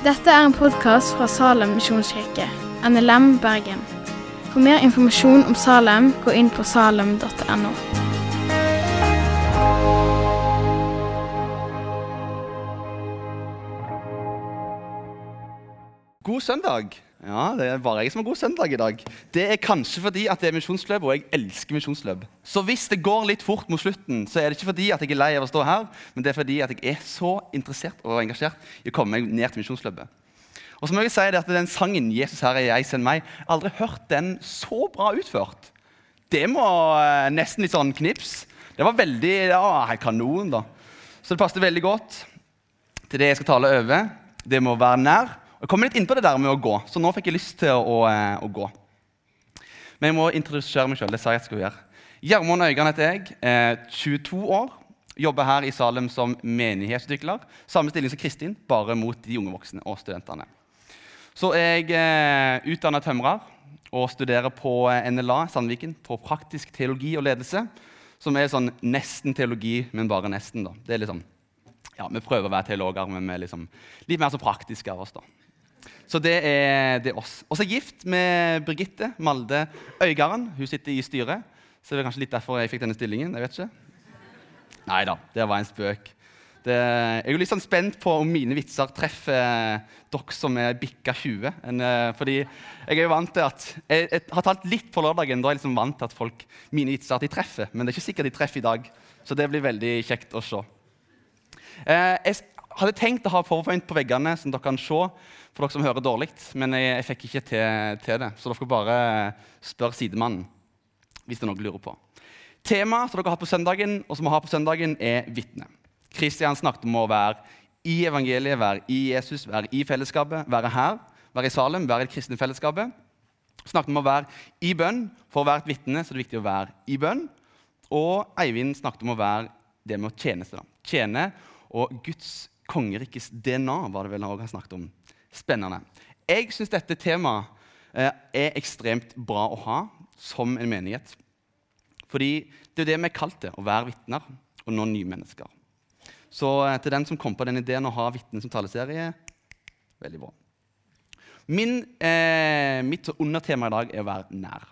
Dette er en podkast fra Salem misjonskirke, NLM Bergen. For mer informasjon om Salem, gå inn på salem.no. God søndag. Ja, Det er bare jeg som har god søndag i dag. Det er kanskje fordi at det er misjonsløp, og jeg elsker misjonsløp. Så hvis det går litt fort mot slutten, så er det ikke fordi at jeg er lei av å stå her, men det er fordi at jeg er så interessert og engasjert i å komme meg ned til misjonsløpet. Og så må jeg si det at Den sangen 'Jesus her er jeg, send meg' jeg har aldri hørt den så bra utført. Det må eh, nesten litt sånn knips. Det var veldig ja, kanon, da. Så det passet veldig godt til det jeg skal tale over. Det må være nær. Jeg kommer litt inn på det der med å gå, så nå fikk jeg lyst til å, eh, å gå. Men jeg må introdusere meg sjøl. Det sa jeg skulle gjøre. Gjermund Øygarden heter jeg. Eh, 22 år. Jobber her i Salem som menighetsutvikler. Samme stilling som Kristin, bare mot de unge voksne og studentene. Så jeg eh, utdanna tømrer og studerer på eh, NLA Sandviken på praktisk teologi og ledelse. Som er sånn nesten teologi, men bare nesten. da. Det er liksom, ja, Vi prøver å være teologer, men vi er liksom litt mer så praktiske av oss. da. Så det er, det er oss. Og så er jeg gift med Birgitte Malde Øygarden. Hun sitter i styret. Så det er kanskje litt derfor jeg fikk denne stillingen. jeg vet ikke. Nei da, det var en spøk. Det, jeg er jo litt sånn spent på om mine vitser treffer dere som er bikka 20. En, eh, fordi jeg er jo vant til at, jeg, jeg har talt litt på lørdagen. Da er jeg liksom vant til at folk, mine vitser at de treffer. Men det er ikke sikkert de treffer i dag. Så det blir veldig kjekt å se. Eh, jeg hadde tenkt å ha powerpoint på veggene, som dere kan se for dere som hører dårlig, men jeg, jeg fikk ikke til, til, det. Så dere får bare spørre sidemannen hvis det er noe dere lurer på. Temaet som dere har på søndagen, og som vi har på søndagen, er vitne. Kristian snakket om å være i evangeliet, være i Jesus, være i fellesskapet, være her, være i Salem, være i det kristne fellesskapet. Snakket om å være i bønn. For å være et vitne så er det viktig å være i bønn. Og Eivind snakket om å være det med å tjeneste. Tjene og Guds kongerikes DNA var det vel han har snakket om spennende. Jeg syns dette temaet eh, er ekstremt bra å ha som en menighet. Fordi det er det vi er kalt til, å være vitner og nå nye mennesker. Så eh, til den som kom på den ideen å ha vitne som taleserie veldig bra. Min, eh, mitt undertema i dag er å være nær.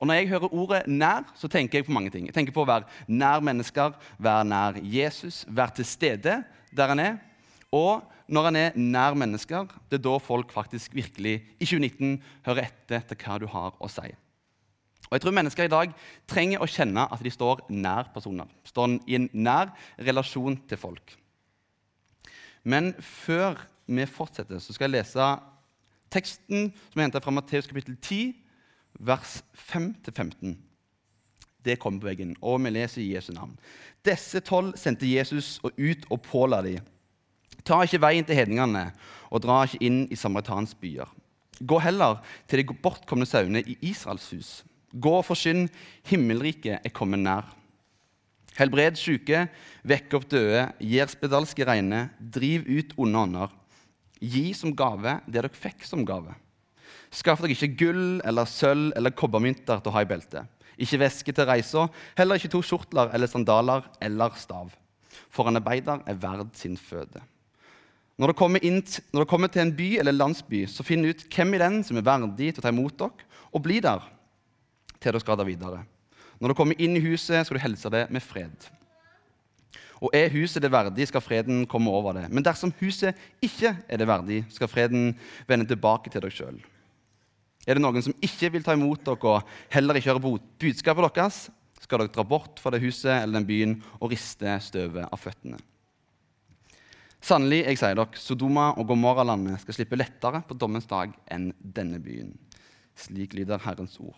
Og Når jeg hører ordet 'nær', så tenker jeg på mange ting. Jeg tenker på å være nær mennesker, være nær Jesus, være til stede der han er. Og når han er nær mennesker, det er da folk faktisk virkelig i 2019 hører etter til hva du har å si. Og jeg tror Mennesker i dag trenger å kjenne at de står nær personer. Står i en nær relasjon til folk. Men før vi fortsetter, så skal jeg lese teksten som er henta fra Matteus kapittel 10, vers 5-15. Det kommer på veggen, og vi leser i Jesu navn. Disse tolv sendte Jesus og ut og påla dem Ta ikke veien til hedningene, og dra ikke inn i Samaritans byer. Gå heller til de bortkomne sauene i Israels hus. Gå og forsyn, himmelriket er kommet nær. Helbred syke, vekk opp døde, gir spedalske reine, driv ut onde ånder. Gi som gave det dere fikk som gave. Skaff dere ikke gull eller sølv eller kobbermynter til å ha i beltet. Ikke veske til reisa, heller ikke to skjortler eller sandaler eller stav. For en arbeider er verd sin føde. Når dere, inn, når dere kommer til en by eller landsby, så finn ut hvem i den som er verdig til å ta imot dere, og bli der til dere skal da videre. Når dere kommer inn i huset, skal du helse det med fred. Og er huset det verdig, skal freden komme over det. Men dersom huset ikke er det verdig, skal freden vende tilbake til dere sjøl. Er det noen som ikke vil ta imot dere og heller ikke høre budskapet deres, skal dere dra bort fra det huset eller den byen og riste støvet av føttene. Sannelig, jeg sier dere, Sodoma og Gomorra-landet skal slippe lettere på dommens dag enn denne byen. Slik lyder Herrens ord.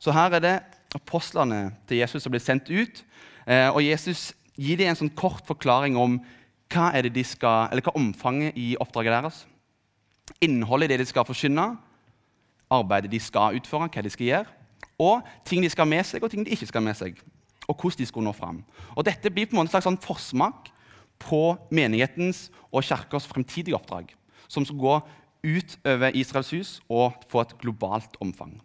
Så her er det apostlene til Jesus som blir sendt ut. Eh, og Jesus gir dem en sånn kort forklaring om hva, er de skal, hva omfanget i oppdraget deres. Innholdet i det de skal forkynne, arbeidet de skal utføre, hva de skal gjøre. Og ting de skal ha med seg, og ting de ikke skal ha med seg. Og hvordan de skulle nå fram. Og Dette blir på en måte en slags sånn forsmak på menighetens og kirkas fremtidige oppdrag, som skal gå utover Israels hus og få et globalt omfang.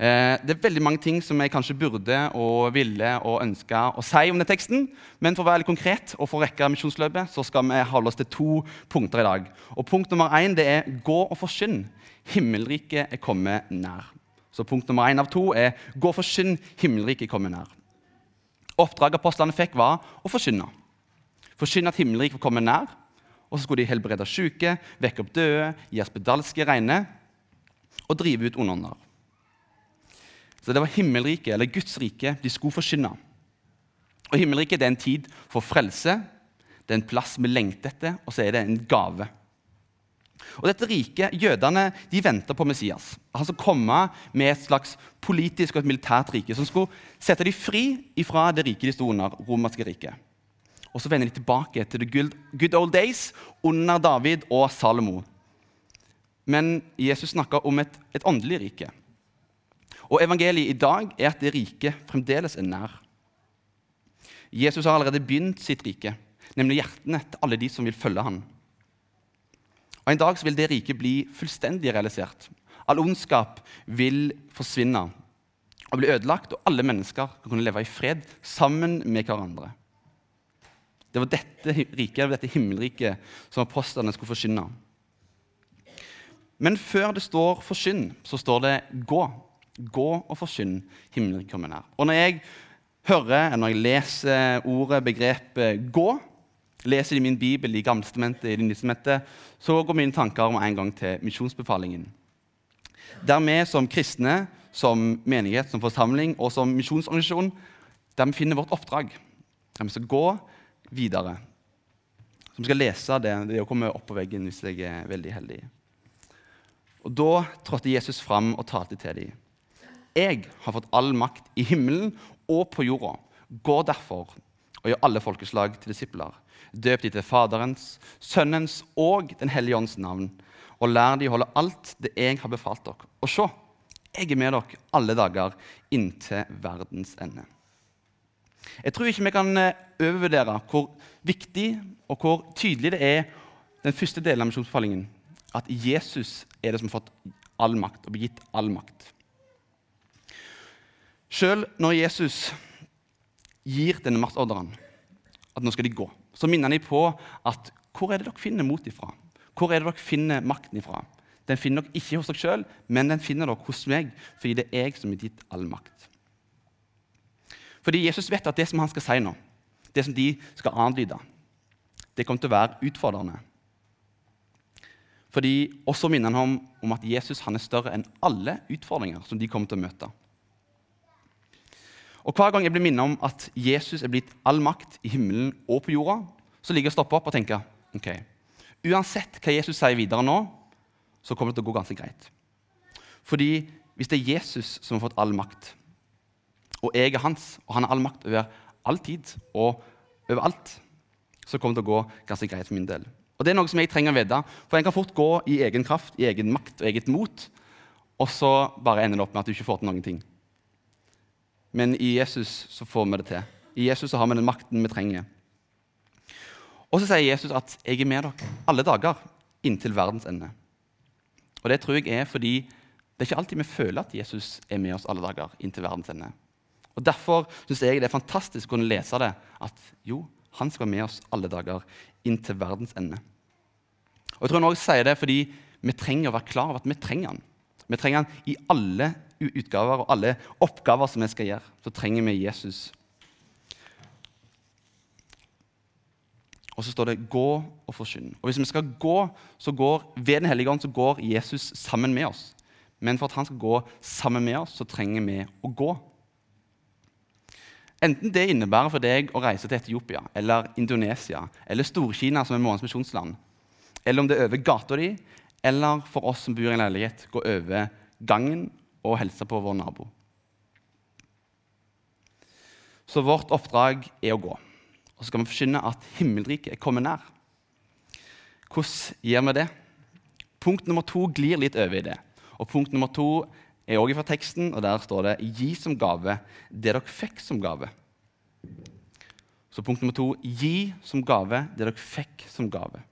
Eh, det er veldig mange ting som jeg kanskje burde og ville og ønska å si om den teksten. Men for å være litt konkret og for å rekke misjonsløpet så skal vi holde oss til to punkter i dag. Og Punkt nummer én det er 'gå og forkynn'. Himmelriket er kommet nær. Så punkt nummer én av to er 'gå og forkynn'. Himmelriket er kommet nær. Oppdraget apostlene fikk, var å forkynne. Forkynne at himmelriket var kommet nær. Og så skulle de helbrede syke, vekke opp døde, gi spedalske reine og drive ut ondånder. Så det var himmelriket, eller Guds rike, de skulle forkynne. Og Himmelriket det er en tid for frelse, det er en plass vi lengter etter, og så er det en gave. Og dette riket, Jødene de venta på Messias. Han skulle komme med et slags politisk og et militært rike som skulle sette dem fri fra det riket de sto under, romerske riket. Og så vender de tilbake til the good old days under David og Salomo. Men Jesus snakka om et, et åndelig rike. Og evangeliet i dag er at det riket fremdeles er nær. Jesus har allerede begynt sitt rike, nemlig hjertene til alle de som vil følge ham. Og En dag vil det riket bli fullstendig realisert. All ondskap vil forsvinne og bli ødelagt, og alle mennesker kan kunne leve i fred sammen med hverandre. Det var dette riket, dette himmelriket som apostlene skulle forkynne. Men før det står 'forkynn', så står det 'gå'. Gå og forkynn, himmelen kommer nær. Og når jeg hører, når jeg leser ordet, begrepet 'gå', leser det i min bibel, i gammelstementet, i nye så går mine tanker om en gang til misjonsbefalingen. Der vi som kristne, som menighet, som forsamling og som misjonsorganisasjon der vi finner vårt oppdrag. Der vi skal gå videre. Som skal lese det, det komme opp på veggen hvis jeg er veldig heldig. Og Da trådte Jesus fram og talte til dem. Jeg har fått all makt i himmelen og på jorda. Gå derfor og gjør alle folkeslag til disipler. Døp de til Faderens, Sønnens og Den hellige ånds navn. Og lær de å holde alt det jeg har befalt dere. Og se, jeg er med dere alle dager inntil verdens ende. Jeg tror ikke vi kan eh, overvurdere hvor viktig og hvor tydelig det er den første delen av misjonsbefalingen. At Jesus er det som har fått all makt og begitt all makt. Sjøl når Jesus gir denne maktordren, at nå skal de gå, så minner han dem på at hvor er det dere finner mot ifra? Hvor er det dere finner makten ifra? Den finner dere ikke hos dere sjøl, men den finner dere hos meg, fordi det er jeg som har gitt all makt. Fordi Jesus vet at det som han skal si nå, det som de skal anlyde, det kommer til å være utfordrende. Fordi, også minner han om, om at Jesus han er større enn alle utfordringer som de kommer til å møte. Og Hver gang jeg blir minnet om at Jesus er blitt all makt i himmelen og på jorda, så ligger jeg og stopper opp og tenker ok, uansett hva Jesus sier videre nå, så kommer det til å gå ganske greit. Fordi hvis det er Jesus som har fått all makt, og jeg er hans, og han har all makt over all tid og overalt, så kommer det til å gå ganske greit for min del. Og Det er noe som jeg trenger å vite, for en kan fort gå i egen kraft, i egen makt og eget mot, og så bare ender det opp med at du ikke får til noen ting. Men i Jesus så får vi det til. I Jesus så har vi den makten vi trenger. Og så sier Jesus at 'jeg er med dere alle dager inntil verdens ende'. Og Det tror jeg er fordi det er ikke alltid vi føler at Jesus er med oss alle dager inntil verdens ende. Og Derfor syns jeg det er fantastisk å kunne lese det, at jo, han skal være med oss alle dager inn til verdens ende. Og jeg tror han også sier det fordi vi trenger å være klar over at vi trenger han. Vi trenger han i alle utgaver og alle oppgaver som vi skal gjøre. Så trenger vi Jesus. Og så står det 'gå og forkynn'. Og Hvis vi skal gå, så går ved Den hellige ånd så går Jesus sammen med oss. Men for at han skal gå sammen med oss, så trenger vi å gå. Enten det innebærer for deg å reise til Etiopia eller Indonesia eller Storkina, som er morgens misjonsland, eller om det er over gata di, eller for oss som bor i en leilighet, gå over gangen og hilse på vår nabo. Så vårt oppdrag er å gå. Og så skal vi forkynne at himmelriket er kommet nær. Hvordan gjør vi det? Punkt nummer to glir litt over i det. Og Punkt nummer to er også fra teksten, og der står det 'gi som gave det dere fikk som gave'. Så punkt nummer to gi som gave det dere fikk som gave.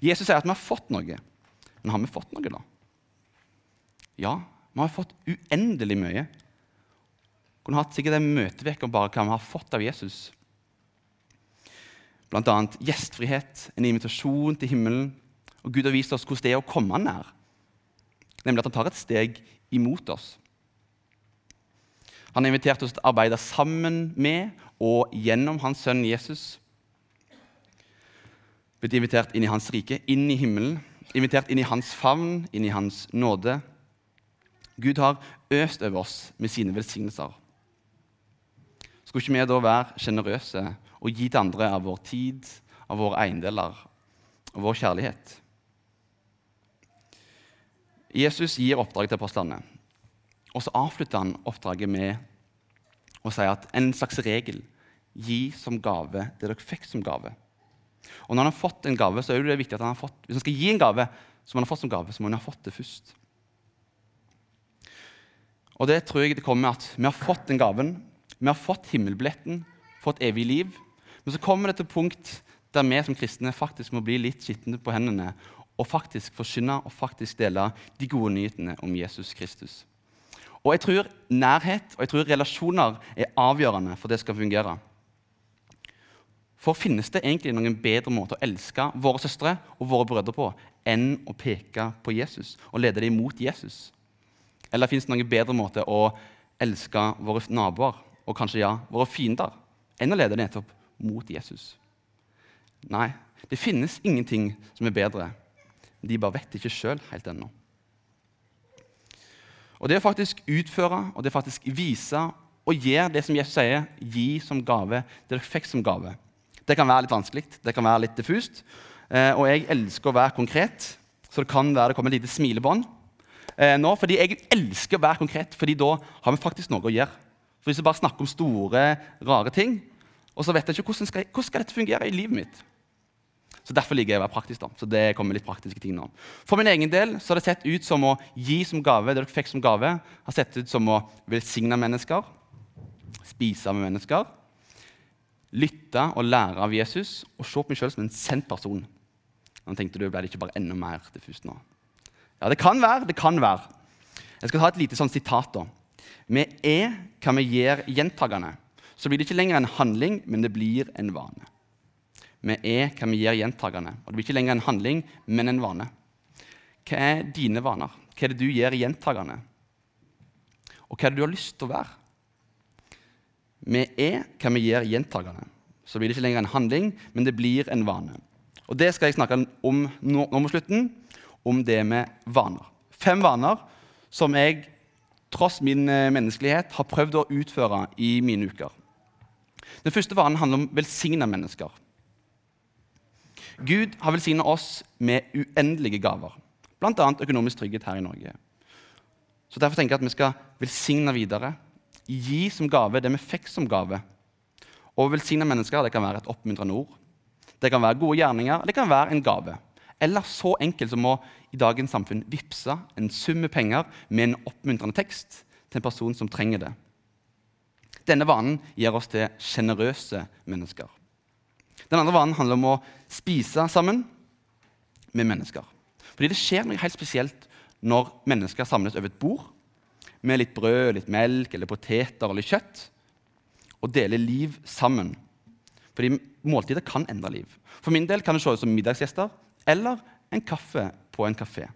Jesus sier at vi har fått noe. Men har vi fått noe, da? Ja, Vi har fått uendelig mye. Kunne hatt sikkert en møteuke om bare hva vi har fått av Jesus. Blant annet gjestfrihet, en invitasjon til himmelen. Og Gud har vist oss hvordan det er å komme nær. Nemlig at han tar et steg imot oss. Han har invitert oss til å arbeide sammen med og gjennom hans sønn Jesus. Blitt invitert inn i hans rike, inn i himmelen. Invitert inn i hans favn, inn i hans nåde. Gud har øst over oss med sine velsignelser. Skulle ikke vi da være sjenerøse og gi til andre av vår tid, av våre eiendeler og vår kjærlighet? Jesus gir oppdraget til apostlene, og så avslutter han oppdraget med å si at en slags regel gi som gave det dere fikk som gave. Og når han har fått en gave, så er det viktig at han har fått, hvis han skal gi en gave, som han har fått som gave, så må han ha fått det først. Og det tror jeg det kommer med at vi har fått den gaven. Vi har fått himmelbilletten, fått evig liv. Men så kommer det til punkt der vi som kristne faktisk må bli litt skitne på hendene og faktisk forkynne og faktisk dele de gode nyhetene om Jesus Kristus. Og jeg tror nærhet og jeg tror relasjoner er avgjørende for det skal fungere. For finnes det egentlig noen bedre måte å elske våre søstre og våre brødre på enn å peke på Jesus og lede dem mot Jesus? Eller fins det noen bedre måte å elske våre naboer og kanskje ja, våre fiender enn å lede dem nettopp mot Jesus? Nei, det finnes ingenting som er bedre. De bare vet ikke sjøl helt ennå. Og Det å faktisk utføre og det å faktisk vise og gjøre det som Jesus sier, gi som gave, det dere fikk som gave, det kan være litt vanskelig, det kan være litt diffust. Eh, og jeg elsker å være konkret, så det kan være det kommer et lite smilebånd eh, nå, fordi jeg elsker å være konkret, fordi da har vi faktisk noe å gjøre. For Hvis jeg bare snakker om store, rare ting, og så vet jeg ikke hvordan skal, hvordan skal dette fungere i livet mitt. Så Derfor liker jeg å være praktisk. da. Så det kommer litt praktiske ting nå. For min egen del så har det sett ut som å gi som gave det dere fikk som gave. har sett ut som å velsigne mennesker, spise med mennesker, lytte og lære av Jesus og se på meg sjøl som en sendt person. Nå tenkte du, ble det ikke bare enda mer diffust nå? Ja, det kan være. det kan være. Jeg skal ta et lite sånn sitat. da. Vi er hva vi gjør gjentagende. Så blir det ikke lenger en handling, men det blir en vane. Vi er hva vi gjør gjentagende. Og det blir ikke lenger en handling, men en vane. Hva er dine vaner? Hva er det du gjør gjentagende? Og hva er det du har lyst til å være? Vi er hva vi gjør gjentagende. Så blir det ikke lenger en handling, men det blir en vane. Og Det skal jeg snakke om nå, nå mot slutten om det med vaner. Fem vaner som jeg, tross min eh, menneskelighet, har prøvd å utføre i mine uker. Den første vanen handler om velsigna mennesker. Gud har velsigna oss med uendelige gaver, bl.a. økonomisk trygghet her i Norge. Så Derfor tenker jeg at vi skal velsigne videre. Gi som gave det vi fikk som gave. Og velsigne mennesker det kan være et oppmuntrende ord. Det kan være gode gjerninger, det kan være en gave. Eller så enkelt som å i dagens samfunn vippse en sum med penger med en oppmuntrende tekst til en person som trenger det. Denne vanen gjør oss til sjenerøse mennesker. Den andre vanen handler om å spise sammen med mennesker. Fordi det skjer noe helt spesielt når mennesker samles over et bord med litt brød, litt melk, eller poteter eller kjøtt, og deler liv sammen. Fordi måltider kan endre liv. For min del kan det se ut som middagsgjester eller en kaffe på en kafé.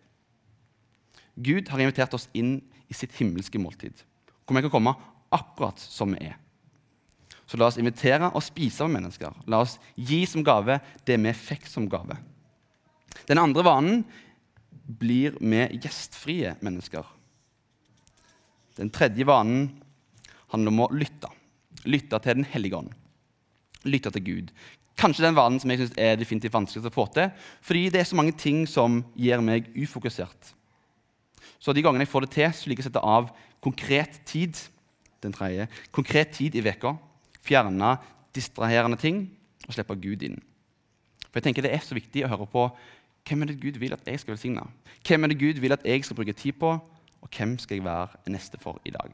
Gud har invitert oss inn i sitt himmelske måltid, hvor vi kan komme akkurat som vi er. Så la oss invitere og spise med mennesker. La oss gi som gave det vi fikk som gave. Den andre vanen blir med gjestfrie mennesker. Den tredje vanen handler om å lytte. Lytte til Den hellige ånd. Lytte til Gud. Kanskje den vanen som jeg synes er definitivt vanskeligst å få til. Fordi det er så mange ting som gjør meg ufokusert. Så de gangene jeg får det til, så liker jeg å sette av konkret tid den tredje, konkret tid i veka. Fjerne distraherende ting og slippe Gud inn. For jeg tenker Det er så viktig å høre på hvem er det Gud vil at jeg skal velsigne. Hvem er det Gud vil at jeg skal bruke tid på, og hvem skal jeg være neste for i dag?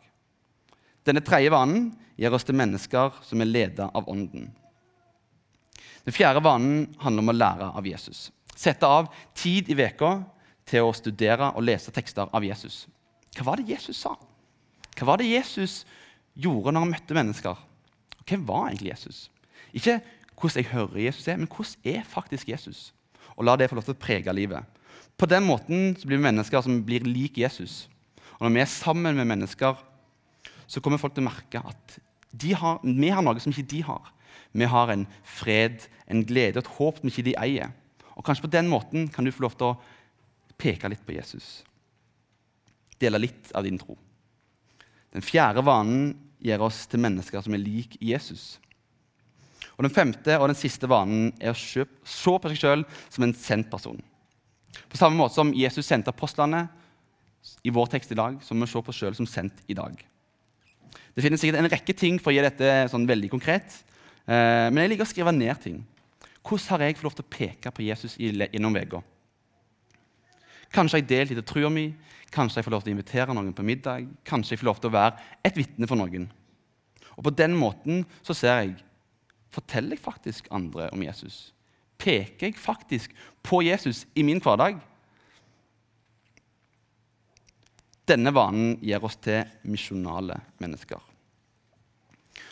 Denne tredje vanen gjør oss til mennesker som er ledet av Ånden. Den fjerde vanen handler om å lære av Jesus. Sette av tid i veka til å studere og lese tekster av Jesus. Hva var det Jesus sa? Hva var det Jesus gjorde når han møtte mennesker? Hvem var egentlig Jesus? Ikke hvordan jeg hører Jesus er, men hvordan er faktisk Jesus? Og la det få lov til å prege livet. På den måten blir vi mennesker som blir lik Jesus. Og når vi er sammen med mennesker, så kommer folk til å merke at har, vi har noe som ikke de har. Vi har en fred, en glede og et håp som ikke de eier. Og Kanskje på den måten kan du få lov til å peke litt på Jesus. Dele litt av din tro. Den fjerde vanen gjør oss til mennesker som er lik Jesus. Og Den femte og den siste vanen er å se på seg sjøl som en sendt person. På samme måte som Jesus sendte apostlene i vår tekst i dag, så må vi se på oss sjøl som sendt i dag. Det finnes sikkert en rekke ting for å gi dette sånn veldig konkret, eh, men jeg liker å skrive ned ting. Hvordan har jeg fått lov til å peke på Jesus gjennom uka? Kanskje jeg deler litt av trua mi, kanskje jeg får lov til å invitere noen på middag, kanskje jeg får lov til å være et vitne for noen. Og På den måten så ser jeg forteller jeg faktisk andre om Jesus. Peker jeg faktisk på Jesus i min hverdag? Denne vanen gir oss til misjonale mennesker.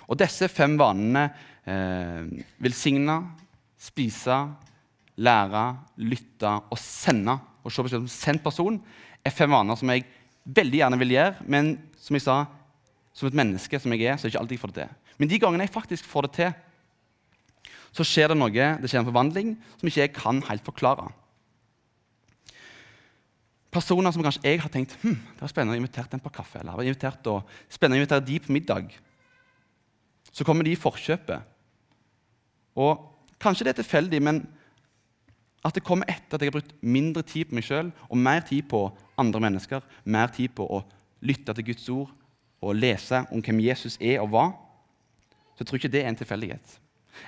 Og disse fem vanene eh, velsigne, spise, lære, lytte og sende og se på seg som sendt person er fem vaner som jeg veldig gjerne vil gjøre, men som jeg sa, som et menneske som jeg er, så er det ikke alltid jeg får det til. Men de gangene jeg faktisk får det til, så skjer det noe, det skjer en forvandling som ikke jeg kan helt forklare personer som kanskje jeg har tenkt hm, det var spennende å invitere dem på kaffe, eller invitert å, spennende å invitere de på middag. Så kommer de i forkjøpet. Og kanskje det er tilfeldig, men at det kommer etter at jeg har brukt mindre tid på meg sjøl og mer tid på andre mennesker, mer tid på å lytte til Guds ord og lese om hvem Jesus er og var, så jeg tror ikke det er en tilfeldighet.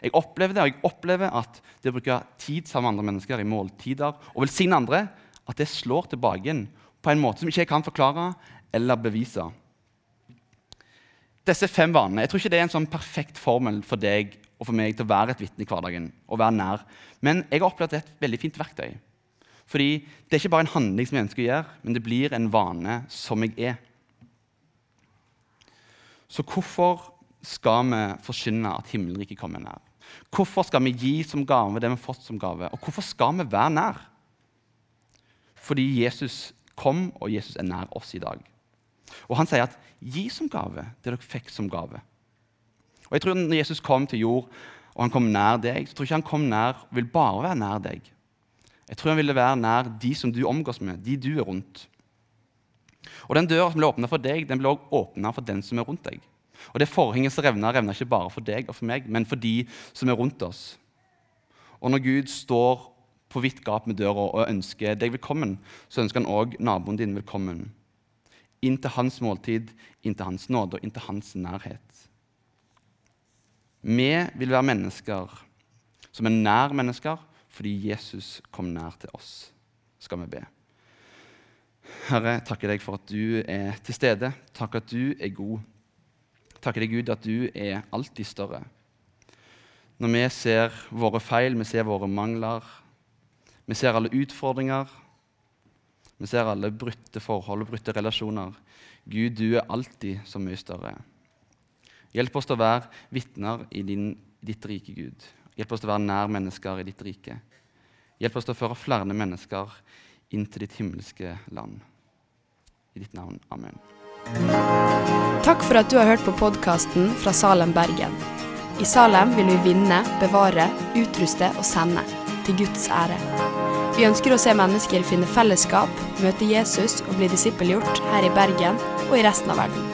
Jeg opplever det, og jeg opplever at det å bruke tid sammen med andre mennesker i måltider og velsigne andre, at det slår tilbake inn på en måte som ikke jeg kan forklare eller bevise. Disse fem vanene jeg tror ikke det er en sånn perfekt formel for deg og for meg til å være et vitne i hverdagen. og være nær. Men jeg har opplevd et veldig fint verktøy. Fordi det er ikke bare en handling som jeg ønsker å gjøre, men det blir en vane som jeg er. Så hvorfor skal vi forkynne at himmelriket kommer nær? Hvorfor skal vi gi som gave det vi har fått som gave? Og hvorfor skal vi være nær? Fordi Jesus kom, og Jesus er nær oss i dag. Og han sier at 'gi som gave det dere fikk som gave'. Og jeg tror Når Jesus kom til jord, og han kom nær deg, så tror jeg ikke han kom nær vil bare være nær deg. Jeg tror han ville være nær de som du omgås med, de du er rundt. Og Den døra som ble åpna for deg, den ble også åpna for den som er rundt deg. Og Det forhenget som revna, revna ikke bare for deg og for meg, men for de som er rundt oss. Og når Gud står på vidt gap med døra og ønsker deg velkommen, så ønsker han òg naboen din velkommen. Inn til hans måltid, inn til hans nåde og inn til hans nærhet. Vi vil være mennesker som er nær mennesker fordi Jesus kom nær til oss, skal vi be. Herre, takker deg for at du er til stede. Takk at du er god. Takker deg, Gud, at du er alltid større. Når vi ser våre feil, vi ser våre mangler, vi ser alle utfordringer. Vi ser alle brutte forhold og brutte relasjoner. Gud, du er alltid så mye større. Hjelp oss til å være vitner i din, ditt rike, Gud. Hjelp oss til å være nær mennesker i ditt rike. Hjelp oss til å føre flere mennesker inn til ditt himmelske land. I ditt navn. Amen. Takk for at du har hørt på podkasten fra Salem, Bergen. I Salem vil vi vinne, bevare, utruste og sende til Guds ære. Vi ønsker å se mennesker finne fellesskap, møte Jesus og bli disippelgjort her i Bergen og i resten av verden.